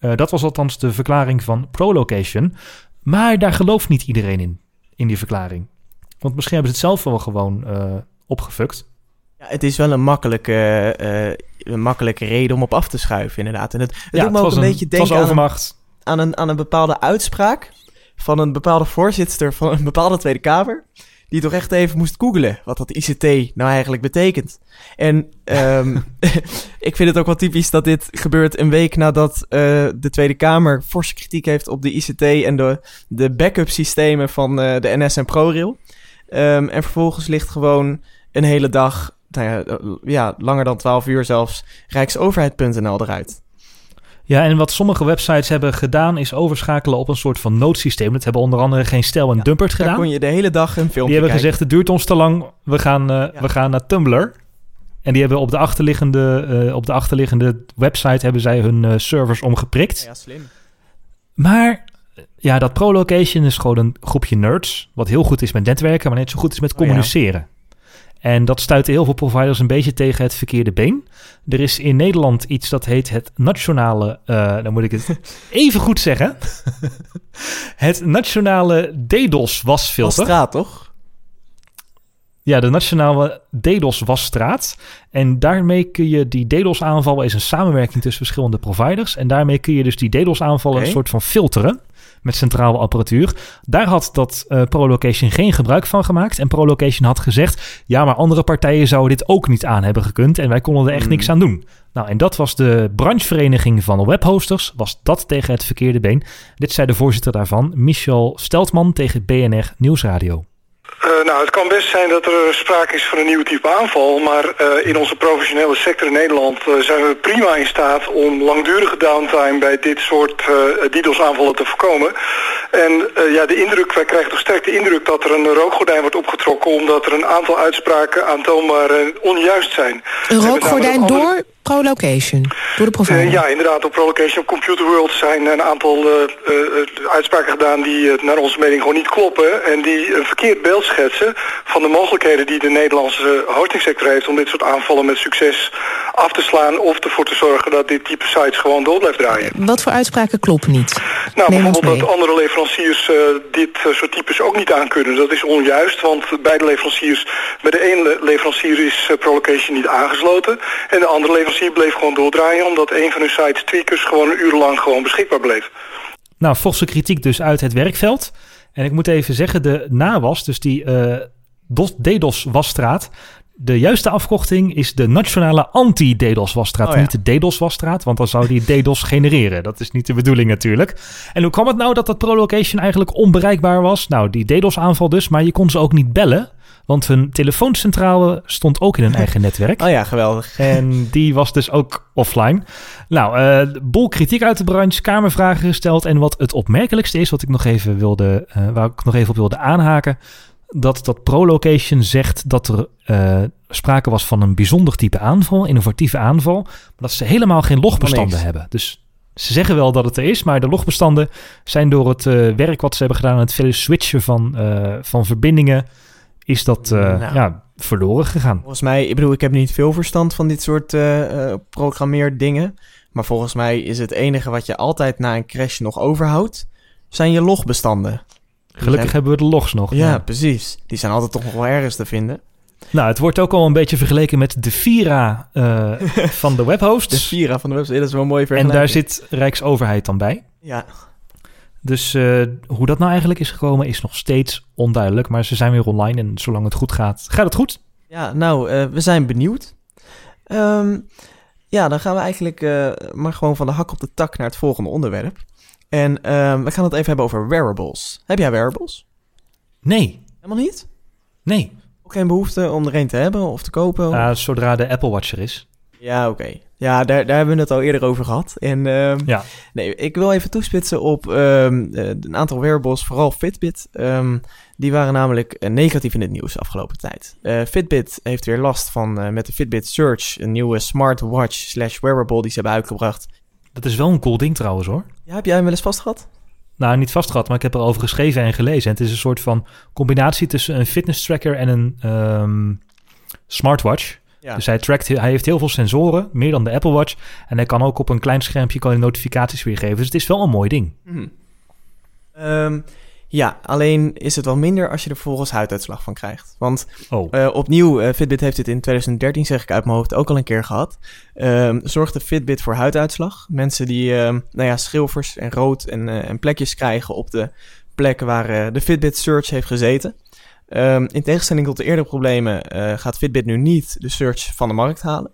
[SPEAKER 1] Eh, dat was althans de verklaring van ProLocation. Maar daar gelooft niet iedereen in, in die verklaring. Want misschien hebben ze het zelf wel gewoon eh opgefukt.
[SPEAKER 2] Ja, het is wel een makkelijke, een makkelijke reden om op af te schuiven, inderdaad. En het, het
[SPEAKER 1] ja,
[SPEAKER 2] doet me ook een, beetje denken aan een, aan, een, aan een bepaalde uitspraak van een bepaalde voorzitter van een bepaalde Tweede Kamer. Die toch echt even moest googelen wat dat ICT nou eigenlijk betekent. En ehm, [laughs] [laughs] ik vind het ook wel typisch dat dit gebeurt een week nadat eh, de Tweede Kamer forse kritiek heeft op de ICT en de, de backup systemen van eh, de NS en ProRail. Ehm, en vervolgens ligt gewoon een hele dag, nou ja, eh, ja, langer dan 12 uur zelfs, rijksoverheid.nl eruit.
[SPEAKER 1] Ja, en wat sommige websites hebben gedaan is overschakelen op een soort van noodsysteem. Dat hebben onder andere geen stel en
[SPEAKER 2] Ja,
[SPEAKER 1] Dumpert
[SPEAKER 2] Daar
[SPEAKER 1] gedaan.
[SPEAKER 2] kon je de hele dag een filmpje
[SPEAKER 1] Die hebben
[SPEAKER 2] kijken.
[SPEAKER 1] gezegd, het duurt ons te lang, we gaan, eh,
[SPEAKER 2] Ja.
[SPEAKER 1] we gaan naar Tumblr. En die hebben op de achterliggende, eh, op de achterliggende website hebben zij hun eh, servers omgeprikt.
[SPEAKER 2] Ja, slim.
[SPEAKER 1] Maar ja, dat ProLocation is gewoon een groepje nerds. Wat heel goed is met netwerken, maar net zo goed is met
[SPEAKER 2] Oh
[SPEAKER 1] communiceren. En dat stuitte heel veel providers een beetje tegen het verkeerde been. Er is in Nederland iets dat heet het nationale, uh, dan moet ik het [laughs] even goed zeggen. het nationale DDoS wasfilter.
[SPEAKER 2] straat, toch?
[SPEAKER 1] Ja, de nationale DDoS wasstraat. En daarmee kun je die DDoS aanvallen, is een samenwerking tussen verschillende providers. En daarmee kun je dus die DDoS aanvallen een soort van filteren met centrale apparatuur. Daar had dat uh, ProLocation geen gebruik van gemaakt. En ProLocation had gezegd: ja, maar andere partijen zouden dit ook niet aan hebben gekund. En wij konden er echt niks hmm. aan doen. Nou, en dat was de branchevereniging van webhosters. Was dat tegen het verkeerde been? Dit zei de voorzitter daarvan, Michel Steltman, tegen BNR Nieuwsradio.
[SPEAKER 3] Uh, nou, het kan best zijn dat er sprake is van een nieuw type aanval, maar uh, in onze professionele sector in Nederland uh, zijn we prima in staat om langdurige downtime bij dit soort DDoS aanvallen te voorkomen. En ja, de indruk, wij krijgen toch sterk de indruk dat er een rookgordijn wordt opgetrokken omdat er een aantal uitspraken aantoonbaar onjuist zijn.
[SPEAKER 4] Een rookgordijn door ProLocation, door de provider?
[SPEAKER 3] Uh, ja, inderdaad. Op ProLocation, op Computer World zijn een aantal uh, uh, uitspraken gedaan die naar onze mening gewoon niet kloppen. En die een verkeerd beeld schetsen van de mogelijkheden die de Nederlandse hostingsector heeft om dit soort aanvallen met succes af te slaan. Of ervoor te zorgen dat dit type sites gewoon door blijft draaien.
[SPEAKER 4] Wat voor uitspraken kloppen niet?
[SPEAKER 3] Nou, bijvoorbeeld dat andere leveranciers dit soort types ook niet aankunnen. Dat is onjuist, want beide leveranciers, bij de ene leverancier is ProLocation niet aangesloten. En de andere leverancier leverancier bleef gewoon doordraaien... omdat een van hun sites tweakers gewoon een uur lang gewoon beschikbaar bleef.
[SPEAKER 1] Nou, forse kritiek dus uit het werkveld. En ik moet even zeggen, de NAWAS, dus die uh, DDoS-wasstraat... De juiste afkorting is de Nationale Anti-DDoS-wasstraat. Oh, Niet de DDoS-wasstraat, want dan zou die DDoS genereren. Dat is niet de bedoeling natuurlijk. En hoe kwam het nou dat dat ProLocation eigenlijk onbereikbaar was? Nou, die DDoS-aanval dus, maar je kon ze ook niet bellen. Want hun telefooncentrale stond ook in hun eigen [laughs] netwerk.
[SPEAKER 2] Oh ja, geweldig.
[SPEAKER 1] En die was dus ook offline. Nou, uh, bol kritiek uit de branche, kamervragen gesteld. En wat het opmerkelijkste is, wat ik nog even wilde, uh, waar ik nog even op wilde aanhaken. Dat dat ProLocation zegt dat er uh, sprake was van een bijzonder type aanval, innovatieve aanval. Maar dat ze helemaal geen logbestanden hebben. Dus ze zeggen wel dat het er is, maar de logbestanden zijn door het werk wat ze hebben gedaan, het vele switchen van, van verbindingen is dat nou, ja, verloren gegaan.
[SPEAKER 2] Volgens mij, ik bedoel, ik heb niet veel verstand van dit soort programmeerdingen. Maar volgens mij is het enige wat je altijd na een crash nog overhoudt, zijn je logbestanden.
[SPEAKER 1] Gelukkig hebben we de logs nog.
[SPEAKER 2] Ja, precies. Die zijn altijd toch nog wel ergens te vinden.
[SPEAKER 1] Nou, het wordt ook al een beetje vergeleken met de Vira uh, [laughs] van de webhosts.
[SPEAKER 2] De Vira van de webhosts, dat is wel een mooie vergelijking.
[SPEAKER 1] En daar zit Rijksoverheid dan bij.
[SPEAKER 2] Ja.
[SPEAKER 1] Dus uh, hoe dat nou eigenlijk is gekomen is nog steeds onduidelijk. Maar ze zijn weer online en zolang het goed gaat, gaat het goed.
[SPEAKER 2] Ja, nou, uh, we zijn benieuwd. Um, ja, dan gaan we eigenlijk maar gewoon van de hak op de tak naar het volgende onderwerp. En um, we gaan het even hebben over wearables. Heb jij wearables?
[SPEAKER 1] Nee.
[SPEAKER 2] Helemaal niet?
[SPEAKER 1] Nee.
[SPEAKER 2] Ook geen behoefte om er een te hebben of te kopen?
[SPEAKER 1] Uh, zodra de Apple Watch er is.
[SPEAKER 2] Ja, oké. Ja, daar, daar hebben we het al eerder over gehad. En uh,
[SPEAKER 1] ja.
[SPEAKER 2] nee, ik wil even toespitsen op um, een aantal wearables, vooral Fitbit. Um, die waren namelijk uh, negatief in het nieuws de afgelopen tijd. Uh, Fitbit heeft weer last van uh, met de Fitbit Search, een nieuwe smartwatch slash wearable die ze hebben uitgebracht.
[SPEAKER 1] Dat is wel een cool ding trouwens hoor.
[SPEAKER 2] Ja, heb jij hem wel eens vastgehad?
[SPEAKER 1] Nou, niet vastgehad, maar ik heb erover geschreven en gelezen. En het is een soort van combinatie tussen een fitness tracker en een um, smartwatch. Dus hij, trackt, hij heeft heel veel sensoren, meer dan de Apple Watch. En hij kan ook op een klein schermpje kan notificaties weergeven. Dus het is wel een mooi ding.
[SPEAKER 2] Mm. Um, ja, alleen is het wel minder als je er vervolgens huiduitslag van krijgt. Want oh. uh, opnieuw, uh, Fitbit heeft dit in 2013, zeg ik uit mijn hoofd, ook al een keer gehad. Um, zorgde Fitbit voor huiduitslag. Mensen die, um, nou ja, schilfers en rood en, uh, en plekjes krijgen op de plekken waar de Fitbit Search heeft gezeten. Um, in tegenstelling tot de eerdere problemen gaat Fitbit nu niet de search van de markt halen.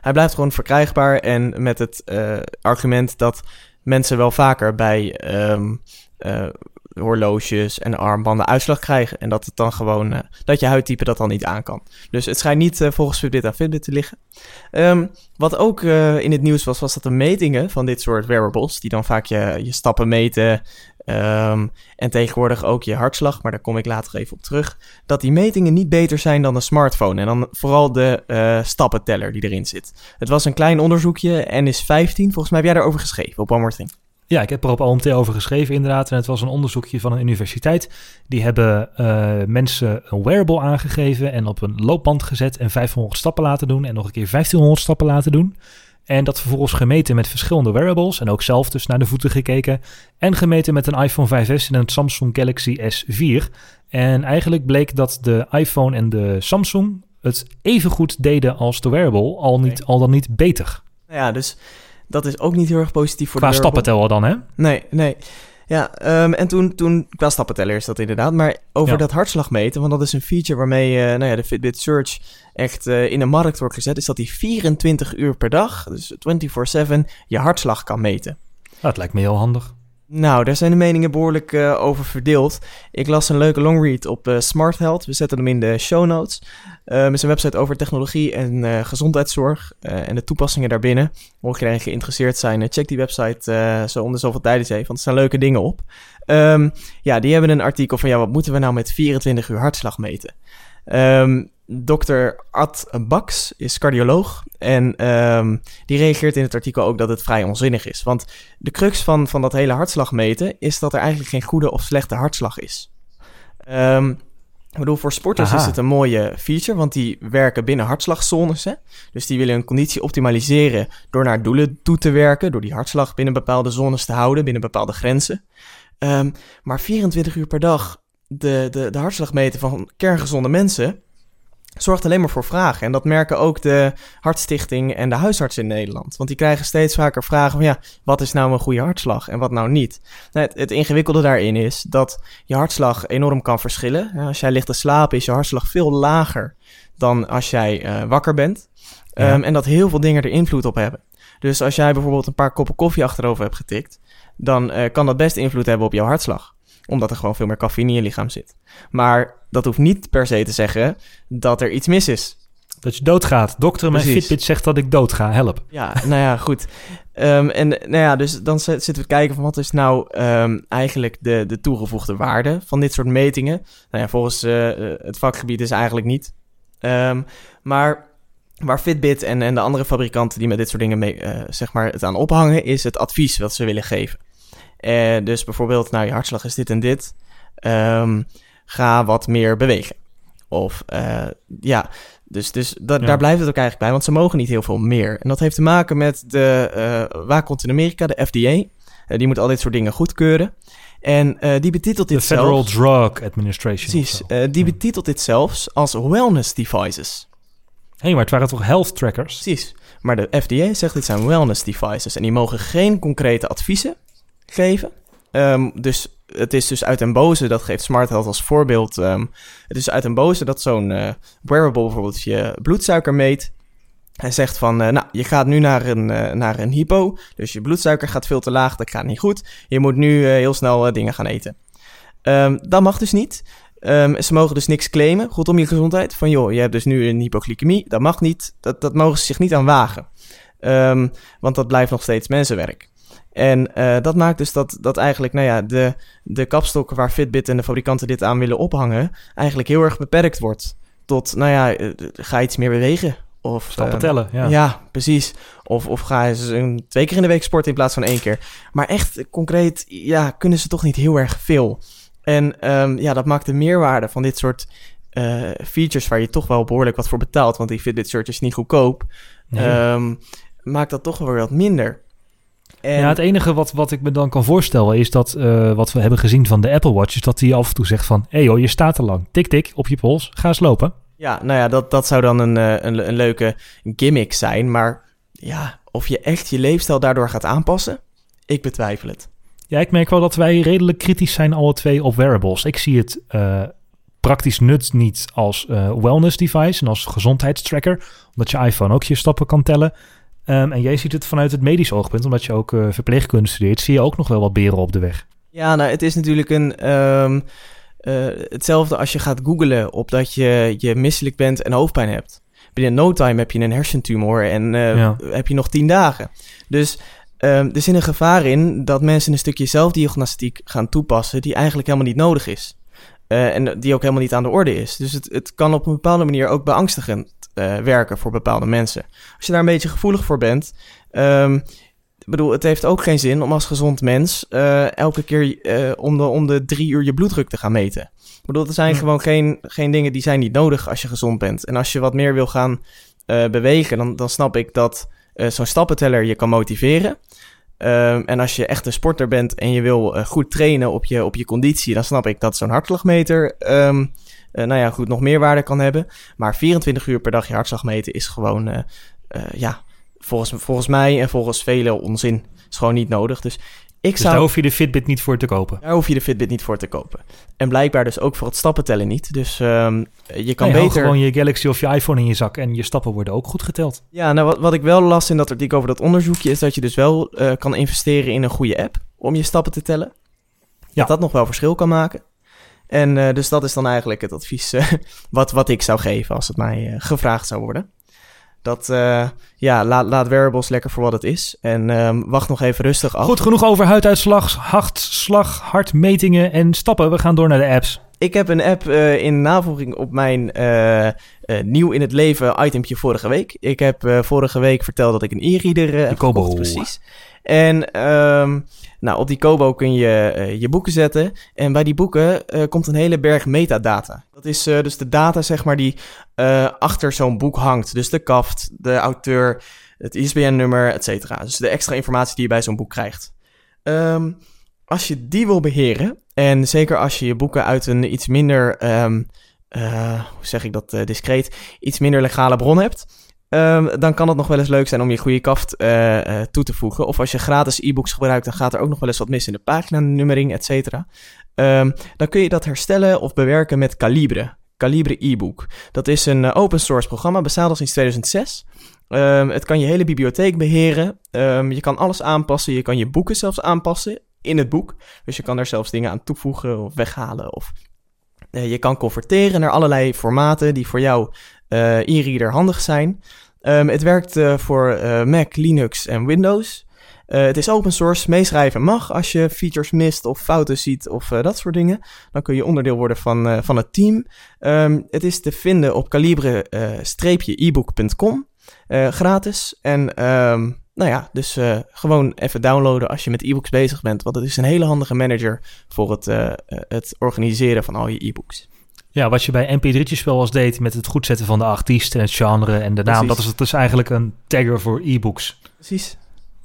[SPEAKER 2] Hij blijft gewoon verkrijgbaar en met het argument dat mensen wel vaker bij uh, horloges en armbanden uitslag krijgen. En dat het dan gewoon, uh, dat je huidtype dat dan niet aan kan. Dus het schijnt niet uh, volgens Fitbit aan Fitbit te liggen. Um, wat ook in het nieuws was, was dat de metingen van dit soort wearables, die dan vaak je, je stappen meten, Um, en tegenwoordig ook je hartslag, maar daar kom ik later even op terug. Dat die metingen niet beter zijn dan een smartphone. En dan vooral de stappenteller die erin zit. Het was een klein onderzoekje, en is 15. Volgens mij heb jij daarover geschreven op One.
[SPEAKER 1] Ja, ik heb er op OMT over geschreven inderdaad. En het was een onderzoekje van een universiteit. Die hebben eh, mensen een wearable aangegeven en op een loopband gezet en 500 stappen laten doen en nog een keer 1500 stappen laten doen. En dat vervolgens gemeten met verschillende wearables en ook zelf dus naar de voeten gekeken. En gemeten met een iPhone 5S en een Samsung Galaxy S4. En eigenlijk bleek dat de iPhone en de Samsung het even goed deden als de wearable, al, niet, al dan niet beter.
[SPEAKER 2] Nou ja, dus dat is ook niet heel erg positief voor
[SPEAKER 1] Qua
[SPEAKER 2] de wearable.
[SPEAKER 1] stappenteller dan, hè?
[SPEAKER 2] Nee, nee. Ja, ehm, en toen, toen, qua stappenteller is dat inderdaad. Maar over
[SPEAKER 1] Ja.
[SPEAKER 2] dat hartslag meten, want dat is een feature waarmee eh, nou ja, de Fitbit Search echt eh, in de markt wordt gezet, is dat die 24 uur per dag, dus 24/7, je hartslag kan meten.
[SPEAKER 1] Dat lijkt me heel handig.
[SPEAKER 2] Nou, daar zijn de meningen behoorlijk eh, over verdeeld. Ik las een leuke longread op eh, Smart Health. We zetten hem in de show notes. Eh, het is een website over technologie en gezondheidszorg en de toepassingen daarbinnen. Mocht je geïnteresseerd zijn, check die website zo om de zoveel tijd eens even, want er staan leuke dingen op. Ehm, ja, die hebben een artikel van, ja, wat moeten we nou met 24 uur hartslag meten? Ehm Dr. Ad Baks is cardioloog en ehm, die reageert in het artikel ook dat het vrij onzinnig is. Want de crux van, van dat hele hartslag meten is dat er eigenlijk geen goede of slechte hartslag is. Ehm, ik bedoel, voor sporters
[SPEAKER 1] Aha.
[SPEAKER 2] is het een mooie feature, want die werken binnen hartslagzones. Hè? Dus die willen hun conditie optimaliseren door naar doelen toe te werken, door die hartslag binnen bepaalde zones te houden, binnen bepaalde grenzen. Maar 24 uur per dag de, de, de hartslag meten van kerngezonde mensen zorgt alleen maar voor vragen. En dat merken ook de Hartstichting en de huisartsen in Nederland. Want die krijgen steeds vaker vragen van ja, wat is nou een goede hartslag en wat nou niet? Nou, het, het ingewikkelde daarin is dat je hartslag enorm kan verschillen. Als jij ligt te slapen is je hartslag veel lager dan als jij eh, wakker bent.
[SPEAKER 1] Ja.
[SPEAKER 2] Ehm, en dat heel veel dingen er invloed op hebben. Dus als jij bijvoorbeeld een paar koppen koffie achterover hebt getikt, dan eh, kan dat best invloed hebben op jouw hartslag. Omdat er gewoon veel meer cafeïne in je lichaam zit. Maar dat hoeft niet per se te zeggen dat er iets mis is.
[SPEAKER 1] Dat je doodgaat. Dokter, mijn
[SPEAKER 2] Precies.
[SPEAKER 1] Fitbit zegt dat ik doodga. Help.
[SPEAKER 2] Ja, nou ja, goed. Ehm, en nou ja, dus dan zitten we te kijken van wat is nou ehm, eigenlijk de, de toegevoegde waarde van dit soort metingen. Nou ja, volgens eh, eh, het vakgebied is eigenlijk niet. Ehm, maar waar Fitbit en, en de andere fabrikanten die met dit soort dingen mee, eh, zeg maar het aan ophangen, is het advies wat ze willen geven. Eh, dus bijvoorbeeld, nou, je hartslag is dit en dit. Ehm, ga wat meer bewegen. Of eh, ja, dus, dus da-
[SPEAKER 1] Ja.
[SPEAKER 2] daar blijft het ook eigenlijk bij, want ze mogen niet heel veel meer. En dat heeft te maken met de uh, waakhond in Amerika, de FDA. Eh, die moet al dit soort dingen goedkeuren. En eh, die betitelt
[SPEAKER 1] De
[SPEAKER 2] dit
[SPEAKER 1] Federal
[SPEAKER 2] zelfs...
[SPEAKER 1] Drug Administration.
[SPEAKER 2] Precies, eh, die betitelt dit zelfs als wellness devices.
[SPEAKER 1] Hé, maar het waren toch health trackers?
[SPEAKER 2] Precies. Maar de FDA zegt dit zijn wellness devices en die mogen geen concrete adviezen geven. Ehm, dus het is dus uit een boze, dat geeft Smart Health als voorbeeld. ehm, het is uit een boze dat zo'n eh, wearable bijvoorbeeld je bloedsuiker meet. Hij zegt van, eh, nou, je gaat nu naar een, eh, naar een hypo, dus je bloedsuiker gaat veel te laag, dat gaat niet goed. Je moet nu heel snel dingen gaan eten. Ehm, dat mag dus niet. Ze mogen dus niks claimen rondom je gezondheid. Van joh, je hebt dus nu een hypoglycemie. Dat mag niet. Dat, dat mogen ze zich niet aan wagen. Want dat blijft nog steeds mensenwerk. En eh, dat maakt dus dat, dat eigenlijk nou ja, de, de kapstokken waar Fitbit en de fabrikanten dit aan willen ophangen, eigenlijk heel erg beperkt wordt. Tot, nou ja, eh, ga iets meer bewegen. Of,
[SPEAKER 1] Stappen
[SPEAKER 2] eh,
[SPEAKER 1] tellen, ja.
[SPEAKER 2] ja, precies. Of, of ga eens een, twee keer in de week sporten in plaats van één keer. Maar echt concreet, ja, kunnen ze toch niet heel erg veel. En ehm, ja, dat maakt de meerwaarde van dit soort features waar je toch wel behoorlijk wat voor betaalt. Want die Fitbit Search is niet goedkoop.
[SPEAKER 1] Nee.
[SPEAKER 2] ehm, maakt dat toch wel weer wat minder. En,
[SPEAKER 1] Ja, het enige wat, wat ik me dan kan voorstellen is dat eh, wat we hebben gezien van de Apple Watch, is dat die af en toe zegt van, hé hey joh, je staat te lang. Tik tik op je pols, ga eens lopen.
[SPEAKER 2] Ja, nou ja, dat, dat zou dan een, eh, een, een leuke gimmick zijn. Maar ja, of je echt je leefstijl daardoor gaat aanpassen, ik betwijfel het.
[SPEAKER 1] Ja, ik merk wel dat wij redelijk kritisch zijn alle twee op wearables. Ik zie het eh, praktisch nut niet als eh, wellness device en als gezondheidstracker, omdat je iPhone ook je stappen kan tellen. Ehm, en jij ziet het vanuit het medisch oogpunt, omdat je ook eh, verpleegkunde studeert, zie je ook nog wel wat beren op de weg.
[SPEAKER 2] Ja, nou, het is natuurlijk een. ehm, eh, hetzelfde als je gaat googlen op dat je, je misselijk bent en hoofdpijn hebt. Binnen no time heb je een hersentumor en eh,
[SPEAKER 1] Ja.
[SPEAKER 2] heb je nog tien dagen. Dus ehm, er zit een gevaar in dat mensen een stukje zelfdiagnostiek gaan toepassen die eigenlijk helemaal niet nodig is. En die ook helemaal niet aan de orde is. Dus het, het kan op een bepaalde manier ook beangstigend eh, werken voor bepaalde mensen. Als je daar een beetje gevoelig voor bent, ehm, Ik bedoel, het heeft ook geen zin om als gezond mens eh, elke keer eh, om, de, om de drie uur je bloeddruk te gaan meten. Ik bedoel, er zijn gewoon geen, geen dingen die zijn niet nodig als je gezond bent. En als je wat meer wil gaan bewegen, dan, dan snap ik dat zo'n stappenteller je kan motiveren. Ehm, en als je echt een sporter bent en je wil goed trainen op je, op je conditie, dan snap ik dat zo'n hartslagmeter, ehm, eh, nou ja, goed, nog meer waarde kan hebben. Maar 24 uur per dag je hartslag meten is gewoon, eh, eh, ja, volgens, volgens mij en volgens velen onzin. Is gewoon niet nodig. Dus ik
[SPEAKER 1] Dus
[SPEAKER 2] zou...
[SPEAKER 1] daar hoef je de Fitbit niet voor te kopen.
[SPEAKER 2] Daar hoef je de Fitbit niet voor te kopen. En blijkbaar dus ook voor het stappen tellen niet. Dus ehm, je kan
[SPEAKER 1] Nee, hou
[SPEAKER 2] beter...
[SPEAKER 1] gewoon je Galaxy of je iPhone in je zak en je stappen worden ook goed geteld.
[SPEAKER 2] Ja, nou wat, wat ik wel las in dat artikel over dat onderzoekje... is dat je dus wel eh, kan investeren in een goede app om je stappen te tellen.
[SPEAKER 1] Ja.
[SPEAKER 2] Dat dat nog wel verschil kan maken. En eh, dus dat is dan eigenlijk het advies eh, [laughs] wat, wat ik zou geven als het mij eh, gevraagd zou worden. Dat, ja, laat, laat wearables lekker voor wat het is. En ehm, wacht nog even rustig af.
[SPEAKER 1] Goed, genoeg over huiduitslag, hartslag, hartmetingen en stappen. We gaan door naar de apps.
[SPEAKER 2] Ik heb een app eh, in navolging op mijn eh, eh, nieuw in het leven itempje vorige week. Ik heb vorige week verteld dat ik een e-reader heb
[SPEAKER 1] Kobo.
[SPEAKER 2] gekocht, precies. En ehm, nou, op die Kobo kun je je boeken zetten. En bij die boeken komt een hele berg metadata. Dat is dus de data zeg maar, die achter zo'n boek hangt. Dus de kaft, de auteur, het ISBN-nummer, et cetera. Dus de extra informatie die je bij zo'n boek krijgt. Ehm, als je die wil beheren, en zeker als je je boeken uit een iets minder, ehm, eh, hoe zeg ik dat eh, discreet, iets minder legale bron hebt, ehm, dan kan het nog wel eens leuk zijn om je goede kaft eh, toe te voegen. Of als je gratis e-books gebruikt, dan gaat er ook nog wel eens wat mis in de paginanummering, et cetera. Ehm, dan kun je dat herstellen of bewerken met Calibre. Calibre e-book. Dat is een open source programma, bestaat al sinds 2006. Ehm, het kan je hele bibliotheek beheren. Je kan alles aanpassen. Je kan je boeken zelfs aanpassen in het boek. Dus je kan er zelfs dingen aan toevoegen of weghalen. Of eh, je kan converteren naar allerlei formaten die voor jou eh, e-reader handig zijn. Ehm, het werkt eh, voor Mac, Linux en Windows. Het is open source, meeschrijven mag als je features mist of fouten ziet of dat soort dingen. Dan kun je onderdeel worden van, van het team. Ehm, het is te vinden op calibre-ebook.com. gratis. En ehm, nou ja, dus eh, gewoon even downloaden als je met e-books bezig bent. Want het is een hele handige manager voor het, eh, het organiseren van al je e-books.
[SPEAKER 1] Ja, wat je bij MP3'tjes wel eens deed met het goed zetten van de artiest en het genre en de naam.
[SPEAKER 2] Precies.
[SPEAKER 1] Dat is, dat is eigenlijk een tagger voor e-books.
[SPEAKER 2] Precies.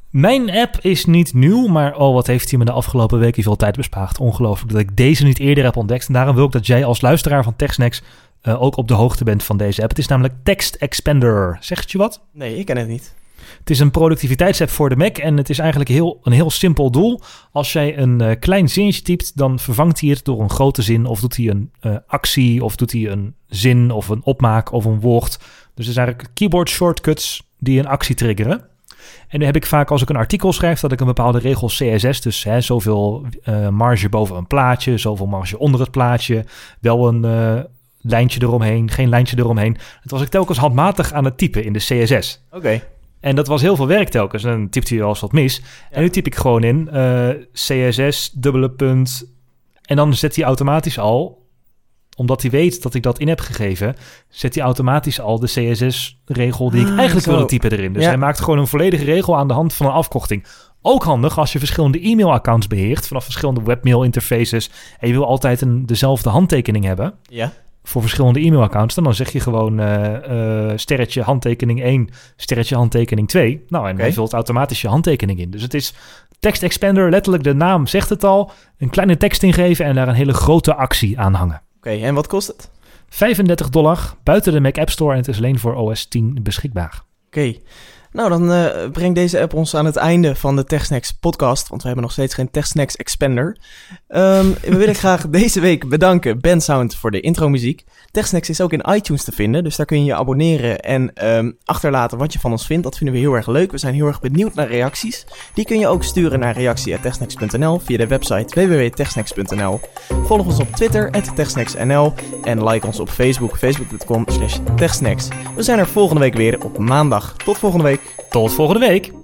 [SPEAKER 1] Mijn app is niet nieuw, maar oh, wat heeft hij me de afgelopen weken veel tijd bespaard. Ongelooflijk dat ik deze niet eerder heb ontdekt. En daarom wil ik dat jij als luisteraar van TechSnacks eh, ook op de hoogte bent van deze app. Het is namelijk Text Expander. Zegt je wat?
[SPEAKER 2] Nee, ik ken het niet.
[SPEAKER 1] Het is een productiviteitsapp voor de Mac en het is eigenlijk heel, een heel simpel doel. Als jij een eh, klein zinnetje typt, dan vervangt hij het door een grote zin of doet hij een eh, actie of doet hij een zin of een opmaak of een woord. Dus er zijn eigenlijk keyboard shortcuts die een actie triggeren. En dan heb ik vaak als ik een artikel schrijf dat ik een bepaalde regel CSS, dus hè, zoveel eh, marge boven een plaatje, zoveel marge onder het plaatje, wel een lijntje eromheen, geen lijntje eromheen. Dat was ik telkens handmatig aan het typen in de CSS.
[SPEAKER 2] Oké.
[SPEAKER 1] En dat was heel veel werk telkens. En dan typt hij eens wat mis. En nu typ ik gewoon in eh, CSS, dubbele punt. En dan zet hij automatisch al, omdat hij weet dat ik dat in heb gegeven, zet hij automatisch al de CSS-regel die ik
[SPEAKER 2] Ah,
[SPEAKER 1] eigenlijk
[SPEAKER 2] zo.
[SPEAKER 1] wilde typen erin. Dus
[SPEAKER 2] Ja.
[SPEAKER 1] hij maakt gewoon een volledige regel aan de hand van een afkorting. Ook handig als je verschillende e-mailaccounts beheert vanaf verschillende webmail-interfaces. En je wil altijd een, dezelfde handtekening hebben
[SPEAKER 2] Ja.
[SPEAKER 1] Voor verschillende e-mailaccounts. Dan, dan zeg je gewoon eh, eh, sterretje handtekening 1, sterretje handtekening 2. Nou, en
[SPEAKER 2] Oké.
[SPEAKER 1] hij vult automatisch je handtekening in. Dus het is text expander, letterlijk de naam zegt het al. Een kleine tekst ingeven en daar een hele grote actie aan hangen.
[SPEAKER 2] Oké, en wat kost het?
[SPEAKER 1] 35 dollar buiten de Mac App Store en het is alleen voor OS 10 beschikbaar.
[SPEAKER 2] Oké. Nou, dan eh, brengt deze app ons aan het einde van de TechSnacks podcast, want we hebben nog steeds geen TechSnacks Expander. Ehm, we willen [laughs] graag deze week bedanken Ben Sound voor de intromuziek. TechSnacks is ook in iTunes te vinden, dus daar kun je je abonneren en ehm, achterlaten wat je van ons vindt. Dat vinden we heel erg leuk. We zijn heel erg benieuwd naar reacties. Die kun je ook sturen naar reactie.techsnacks.nl via de website www.techsnacks.nl. Volg ons op Twitter, techsnacksnl en like ons op Facebook, facebook.com slash techsnacks. We zijn er volgende week weer op maandag. Tot volgende week.
[SPEAKER 1] Tot volgende week!